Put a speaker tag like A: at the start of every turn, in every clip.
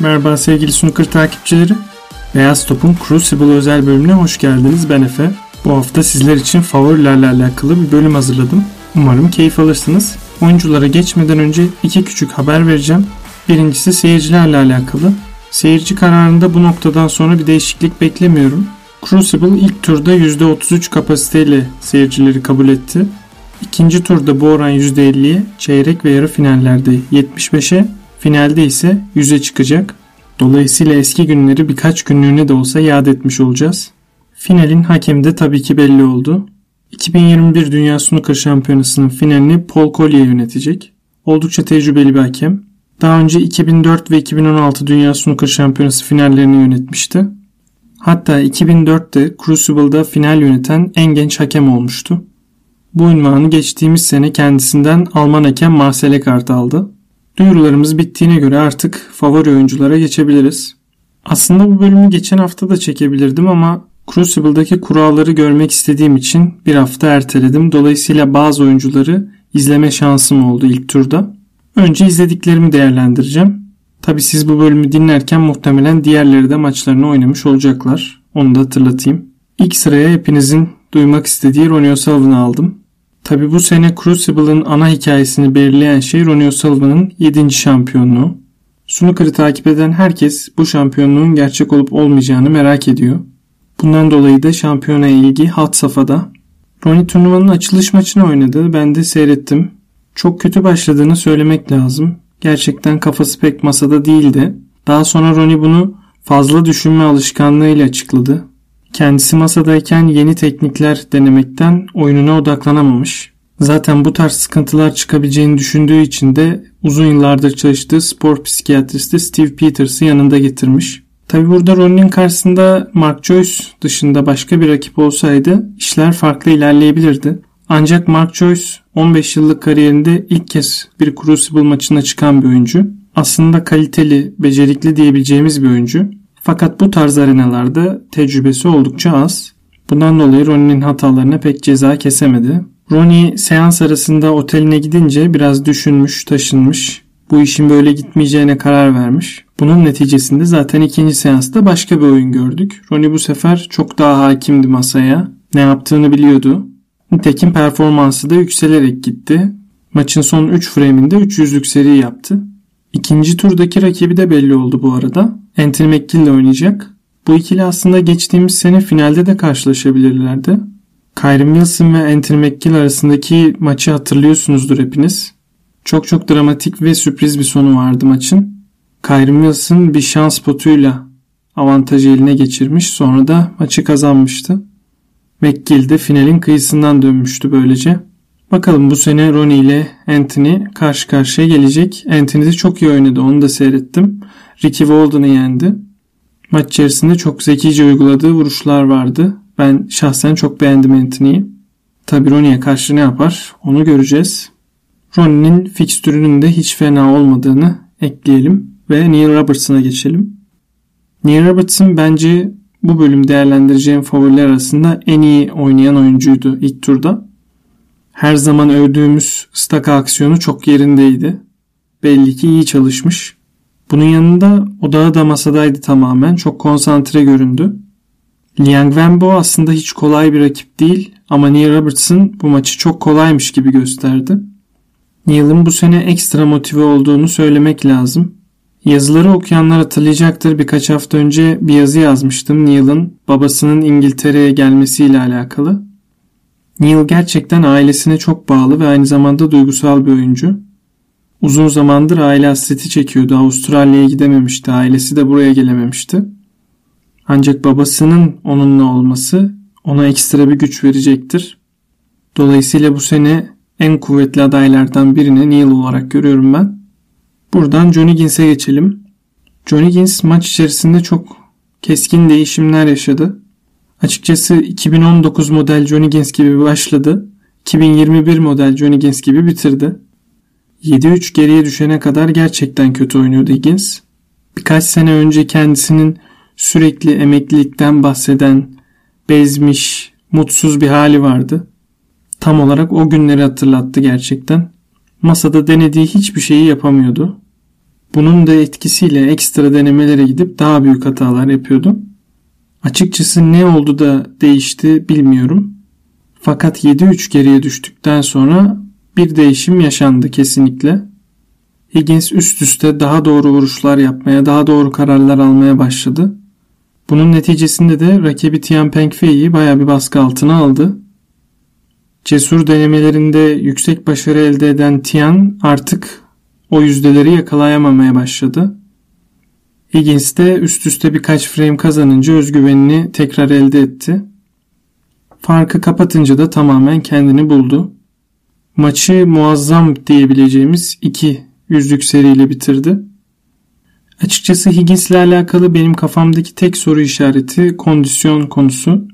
A: Merhaba sevgili snooker takipçileri. Beyaz Top'un Crucible özel bölümüne hoş geldiniz. Ben Efe. Bu hafta sizler için favorilerle alakalı bir bölüm hazırladım. Umarım keyif alırsınız. Oyunculara geçmeden önce iki küçük haber vereceğim. Birincisi seyircilerle alakalı. Seyirci kararında bu noktadan sonra bir değişiklik beklemiyorum. Crucible ilk turda %33 kapasiteyle seyircileri kabul etti. İkinci turda bu oran %50'ye, çeyrek ve yarı finallerde 75'e, finalde ise 100'e çıkacak. Dolayısıyla eski günleri birkaç günlüğüne de olsa yad etmiş olacağız. Finalin hakemi de tabii ki belli oldu. 2021 Dünya Snooker Şampiyonası'nın finalini Paul Collier yönetecek. Oldukça tecrübeli bir hakem. Daha önce 2004 ve 2016 Dünya Snooker Şampiyonası finallerini yönetmişti. Hatta 2004'te Crucible'da final yöneten en genç hakem olmuştu. Bu ünvanı geçtiğimiz sene kendisinden Alman hakem Marcel Eckart aldı. Duyurularımız bittiğine göre artık favori oyunculara geçebiliriz. Aslında bu bölümü geçen hafta da çekebilirdim ama Crucible'daki kuralları görmek istediğim için bir hafta erteledim. Dolayısıyla bazı oyuncuları izleme şansım oldu ilk turda. Önce izlediklerimi değerlendireceğim. Tabi siz bu bölümü dinlerken muhtemelen diğerleri de maçlarını oynamış olacaklar. Onu da hatırlatayım. İlk sıraya hepinizin duymak istediği Ronnie O'Sullivan'ı aldım. Tabi bu sene Crucible'ın ana hikayesini belirleyen şey Ronnie O'Sullivan'ın 7. şampiyonluğu. Snooker'ı takip eden herkes bu şampiyonluğun gerçek olup olmayacağını merak ediyor. Bundan dolayı da şampiyona ilgi hat safhada. Ronnie turnuvanın açılış maçını oynadı. Ben de seyrettim. Çok kötü başladığını söylemek lazım. Gerçekten kafası pek masada değildi. Daha sonra Ronnie bunu fazla düşünme alışkanlığıyla açıkladı. Kendisi masadayken yeni teknikler denemekten oyununa odaklanamamış. Zaten bu tarz sıkıntılar çıkabileceğini düşündüğü için de uzun yıllardır çalıştığı spor psikiyatristi Steve Peters'ı yanında getirmiş. Tabi burada Ronnie'nin karşısında Mark Joyce dışında başka bir rakip olsaydı işler farklı ilerleyebilirdi. Ancak Mark Joyce 15 yıllık kariyerinde ilk kez bir Crucible maçına çıkan bir oyuncu. Aslında kaliteli, becerikli diyebileceğimiz bir oyuncu. Fakat bu tarz arenalarda tecrübesi oldukça az. Bundan dolayı Ronnie'nin hatalarına pek ceza kesemedi. Ronnie seans arasında oteline gidince biraz düşünmüş, taşınmış. Bu işin böyle gitmeyeceğine karar vermiş. Bunun neticesinde zaten ikinci seansta başka bir oyun gördük. Ronnie bu sefer çok daha hakimdi masaya. Ne yaptığını biliyordu. Nitekim performansı da yükselerek gitti. Maçın son 3 frame'inde 300'lük seri yaptı. İkinci turdaki rakibi de belli oldu bu arada. Anthony McGill ile oynayacak. Bu ikili aslında geçtiğimiz sene finalde de karşılaşabilirlerdi. Kyrie Wilson ve Anthony McGill arasındaki maçı hatırlıyorsunuzdur hepiniz. Çok çok dramatik ve sürpriz bir sonu vardı maçın. Kyrie Wilson bir şans potuyla avantajı eline geçirmiş sonra da maçı kazanmıştı. McGill de finalin kıyısından dönmüştü böylece. Bakalım bu sene Ronnie ile Anthony karşı karşıya gelecek. Anthony de çok iyi oynadı onu da seyrettim. Ricky Walden'ı yendi. Maç içerisinde çok zekice uyguladığı vuruşlar vardı. Ben şahsen çok beğendim Anthony'yi. Tabi Ronnie'ye karşı ne yapar onu göreceğiz. Ronnie'nin fikstürünün de hiç fena olmadığını ekleyelim ve Neil Robertson'a geçelim. Neil Robertson bence bu bölüm değerlendireceğim favoriler arasında en iyi oynayan oyuncuydu ilk turda. Her zaman övdüğümüz staka aksiyonu çok yerindeydi. Belli ki iyi çalışmış. Bunun yanında odağı da masadaydı tamamen. Çok konsantre göründü. Liang Wenbo aslında hiç kolay bir rakip değil ama Neil Robertson bu maçı çok kolaymış gibi gösterdi. Neil'in bu sene ekstra motive olduğunu söylemek lazım. Yazıları okuyanlar hatırlayacaktır. Birkaç hafta önce bir yazı yazmıştım Neil'in babasının İngiltere'ye gelmesiyle alakalı. Neil gerçekten ailesine çok bağlı ve aynı zamanda duygusal bir oyuncu. Uzun zamandır aile hasreti çekiyordu. Avustralya'ya gidememişti. Ailesi de buraya gelememişti. Ancak babasının onunla olması ona ekstra bir güç verecektir. Dolayısıyla bu sene en kuvvetli adaylardan birini Neil olarak görüyorum ben. Buradan Johnny Gins'e geçelim. Johnny Gins maç içerisinde çok keskin değişimler yaşadı. Açıkçası 2019 model Johnny Gins gibi başladı. 2021 model Johnny Gins gibi bitirdi. 7-3 geriye düşene kadar gerçekten kötü oynuyordu Higgins. Birkaç sene önce kendisinin sürekli emeklilikten bahseden, bezmiş, mutsuz bir hali vardı. Tam olarak o günleri hatırlattı gerçekten. Masada denediği hiçbir şeyi yapamıyordu. Bunun da etkisiyle ekstra denemelere gidip daha büyük hatalar yapıyordu. Açıkçası ne oldu da değişti bilmiyorum. Fakat 7-3 geriye düştükten sonra bir değişim yaşandı kesinlikle. Higgins üst üste daha doğru vuruşlar yapmaya, daha doğru kararlar almaya başladı. Bunun neticesinde de rakibi Tian Pengfei'yi baya bir baskı altına aldı. Cesur denemelerinde yüksek başarı elde eden Tian artık o yüzdeleri yakalayamamaya başladı. Higgins de üst üste birkaç frame kazanınca özgüvenini tekrar elde etti. Farkı kapatınca da tamamen kendini buldu. Maçı muazzam diyebileceğimiz iki yüzlük seriyle bitirdi. Açıkçası Higgins'le alakalı benim kafamdaki tek soru işareti kondisyon konusu.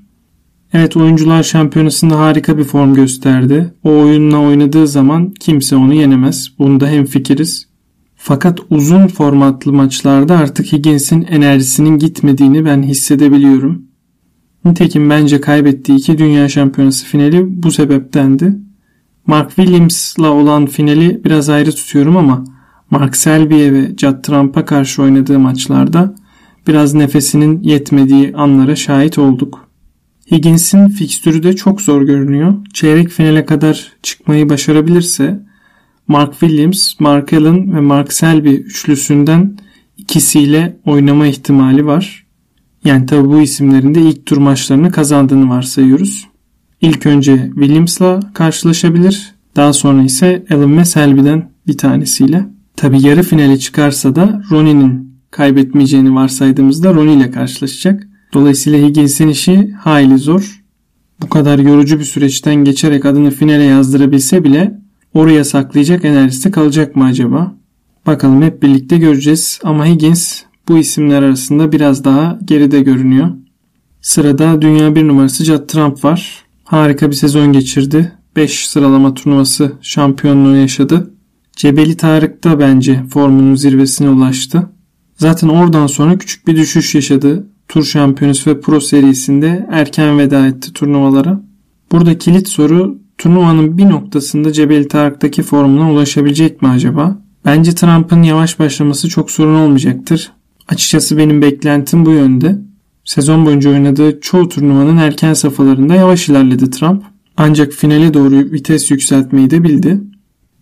A: Evet oyuncular şampiyonasında harika bir form gösterdi. O oyunla oynadığı zaman kimse onu yenemez. Bunda hem fikiriz. Fakat uzun formatlı maçlarda artık Higgins'in enerjisinin gitmediğini ben hissedebiliyorum. Nitekim bence kaybettiği iki dünya şampiyonası finali bu sebeptendi. Mark Williams'la olan finali biraz ayrı tutuyorum ama Mark Selby'e ve Judd Trump'a karşı oynadığı maçlarda biraz nefesinin yetmediği anlara şahit olduk. Higgins'in fikstürü de çok zor görünüyor. Çeyrek finale kadar çıkmayı başarabilirse Mark Williams, Mark Allen ve Mark Selby üçlüsünden ikisiyle oynama ihtimali var. Yani tabi bu isimlerin de ilk tur maçlarını kazandığını varsayıyoruz. İlk önce Williams'la karşılaşabilir. Daha sonra ise Allen ve Selby'den bir tanesiyle. Tabi yarı finale çıkarsa da Ronnie'nin kaybetmeyeceğini varsaydığımızda Ronnie ile karşılaşacak. Dolayısıyla Higgins'in işi hayli zor. Bu kadar yorucu bir süreçten geçerek adını finale yazdırabilse bile oraya saklayacak enerjisi kalacak mı acaba? Bakalım hep birlikte göreceğiz ama Higgins bu isimler arasında biraz daha geride görünüyor. Sırada dünya bir numarası Judd Trump var. Harika bir sezon geçirdi. 5 sıralama turnuvası şampiyonluğu yaşadı. Cebeli Tarık'ta bence formunun zirvesine ulaştı. Zaten oradan sonra küçük bir düşüş yaşadı. Tur şampiyonası ve pro serisinde erken veda etti turnuvalara. Burada kilit soru turnuvanın bir noktasında Cebeli Tarık'taki formuna ulaşabilecek mi acaba? Bence Trump'ın yavaş başlaması çok sorun olmayacaktır. Açıkçası benim beklentim bu yönde. Sezon boyunca oynadığı çoğu turnuvanın erken safhalarında yavaş ilerledi Trump. Ancak finale doğru vites yükseltmeyi de bildi.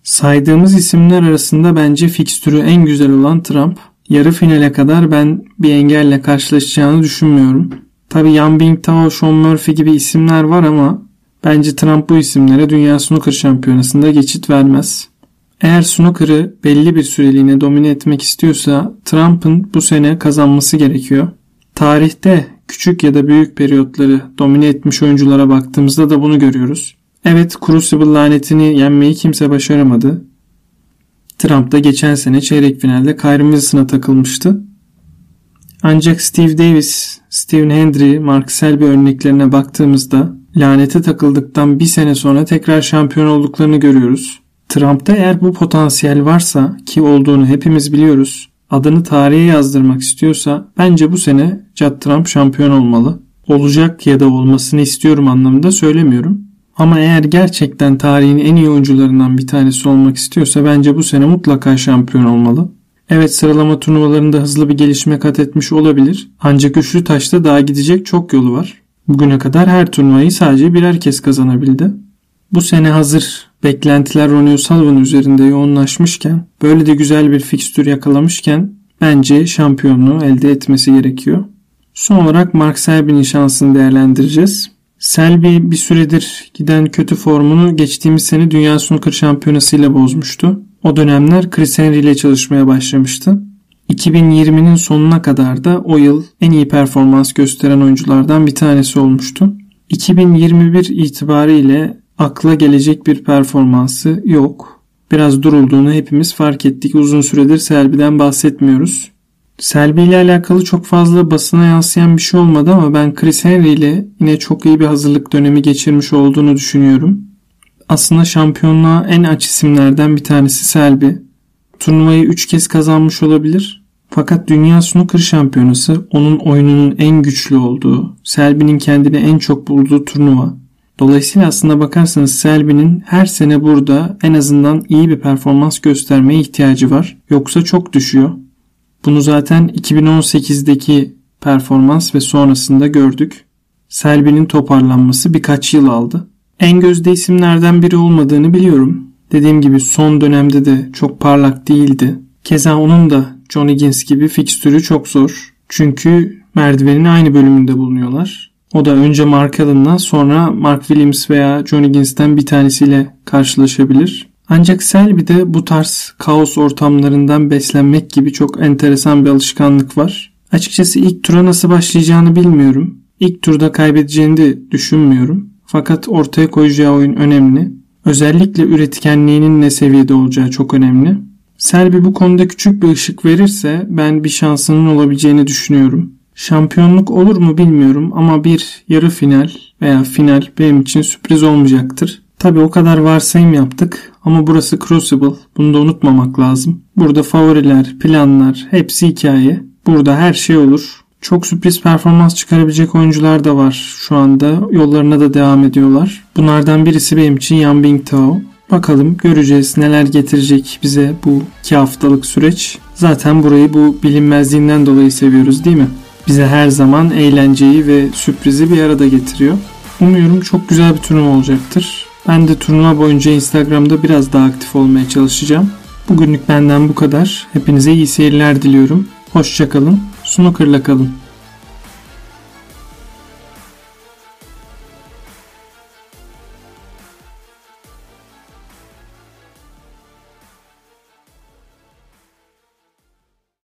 A: Saydığımız isimler arasında bence fikstürü en güzel olan Trump. Yarı finale kadar ben bir engelle karşılaşacağını düşünmüyorum. Tabi Yan Bingtao, Sean Murphy gibi isimler var ama bence Trump bu isimlere Dünya Snooker Şampiyonası'nda geçit vermez. Eğer snooker'ı belli bir süreliğine domine etmek istiyorsa Trump'ın bu sene kazanması gerekiyor. Tarihte küçük ya da büyük periyotları domine etmiş oyunculara baktığımızda da bunu görüyoruz. Evet Crucible lanetini yenmeyi kimse başaramadı. Trump da geçen sene çeyrek finalde Kyrie takılmıştı. Ancak Steve Davis, Steven Hendry, Mark Selby örneklerine baktığımızda lanete takıldıktan bir sene sonra tekrar şampiyon olduklarını görüyoruz. Trump'ta eğer bu potansiyel varsa ki olduğunu hepimiz biliyoruz, adını tarihe yazdırmak istiyorsa bence bu sene Judd Trump şampiyon olmalı. Olacak ya da olmasını istiyorum anlamında söylemiyorum. Ama eğer gerçekten tarihin en iyi oyuncularından bir tanesi olmak istiyorsa bence bu sene mutlaka şampiyon olmalı. Evet sıralama turnuvalarında hızlı bir gelişme kat etmiş olabilir. Ancak üçlü taşta daha gidecek çok yolu var. Bugüne kadar her turnuvayı sadece birer kez kazanabildi. Bu sene hazır beklentiler Ronnie O'Sullivan üzerinde yoğunlaşmışken, böyle de güzel bir fikstür yakalamışken bence şampiyonluğu elde etmesi gerekiyor. Son olarak Mark Selby'nin şansını değerlendireceğiz. Selby bir süredir giden kötü formunu geçtiğimiz sene Dünya Snooker Şampiyonası ile bozmuştu. O dönemler Chris Henry ile çalışmaya başlamıştı. 2020'nin sonuna kadar da o yıl en iyi performans gösteren oyunculardan bir tanesi olmuştu. 2021 itibariyle akla gelecek bir performansı yok. Biraz durulduğunu hepimiz fark ettik. Uzun süredir Selby'den bahsetmiyoruz. Selby ile alakalı çok fazla basına yansıyan bir şey olmadı ama ben Chris Henry ile yine çok iyi bir hazırlık dönemi geçirmiş olduğunu düşünüyorum. Aslında şampiyonluğa en aç isimlerden bir tanesi Selby. Turnuvayı 3 kez kazanmış olabilir. Fakat Dünya Snooker Şampiyonası onun oyununun en güçlü olduğu, Selby'nin kendini en çok bulduğu turnuva. Dolayısıyla aslında bakarsanız Selby'nin her sene burada en azından iyi bir performans göstermeye ihtiyacı var. Yoksa çok düşüyor. Bunu zaten 2018'deki performans ve sonrasında gördük. Selby'nin toparlanması birkaç yıl aldı. En gözde isimlerden biri olmadığını biliyorum. Dediğim gibi son dönemde de çok parlak değildi. Keza onun da John Higgins gibi fikstürü çok zor. Çünkü merdivenin aynı bölümünde bulunuyorlar. O da önce Mark Allen'la sonra Mark Williams veya John Higgins'ten bir tanesiyle karşılaşabilir. Ancak Selby'de bu tarz kaos ortamlarından beslenmek gibi çok enteresan bir alışkanlık var. Açıkçası ilk tura nasıl başlayacağını bilmiyorum. İlk turda kaybedeceğini de düşünmüyorum. Fakat ortaya koyacağı oyun önemli. Özellikle üretkenliğinin ne seviyede olacağı çok önemli. Selby bu konuda küçük bir ışık verirse ben bir şansının olabileceğini düşünüyorum. Şampiyonluk olur mu bilmiyorum ama bir yarı final veya final benim için sürpriz olmayacaktır. Tabi o kadar varsayım yaptık ama burası Crucible. Bunu da unutmamak lazım. Burada favoriler, planlar hepsi hikaye. Burada her şey olur. Çok sürpriz performans çıkarabilecek oyuncular da var şu anda. Yollarına da devam ediyorlar. Bunlardan birisi benim için Yan Bingtao. Bakalım göreceğiz neler getirecek bize bu iki haftalık süreç. Zaten burayı bu bilinmezliğinden dolayı seviyoruz değil mi? Bize her zaman eğlenceyi ve sürprizi bir arada getiriyor. Umuyorum çok güzel bir turnuva olacaktır. Ben de turnuva boyunca Instagram'da biraz daha aktif olmaya çalışacağım. Bugünlük benden bu kadar. Hepinize iyi seyirler diliyorum. Hoşçakalın. Snooker'la kalın.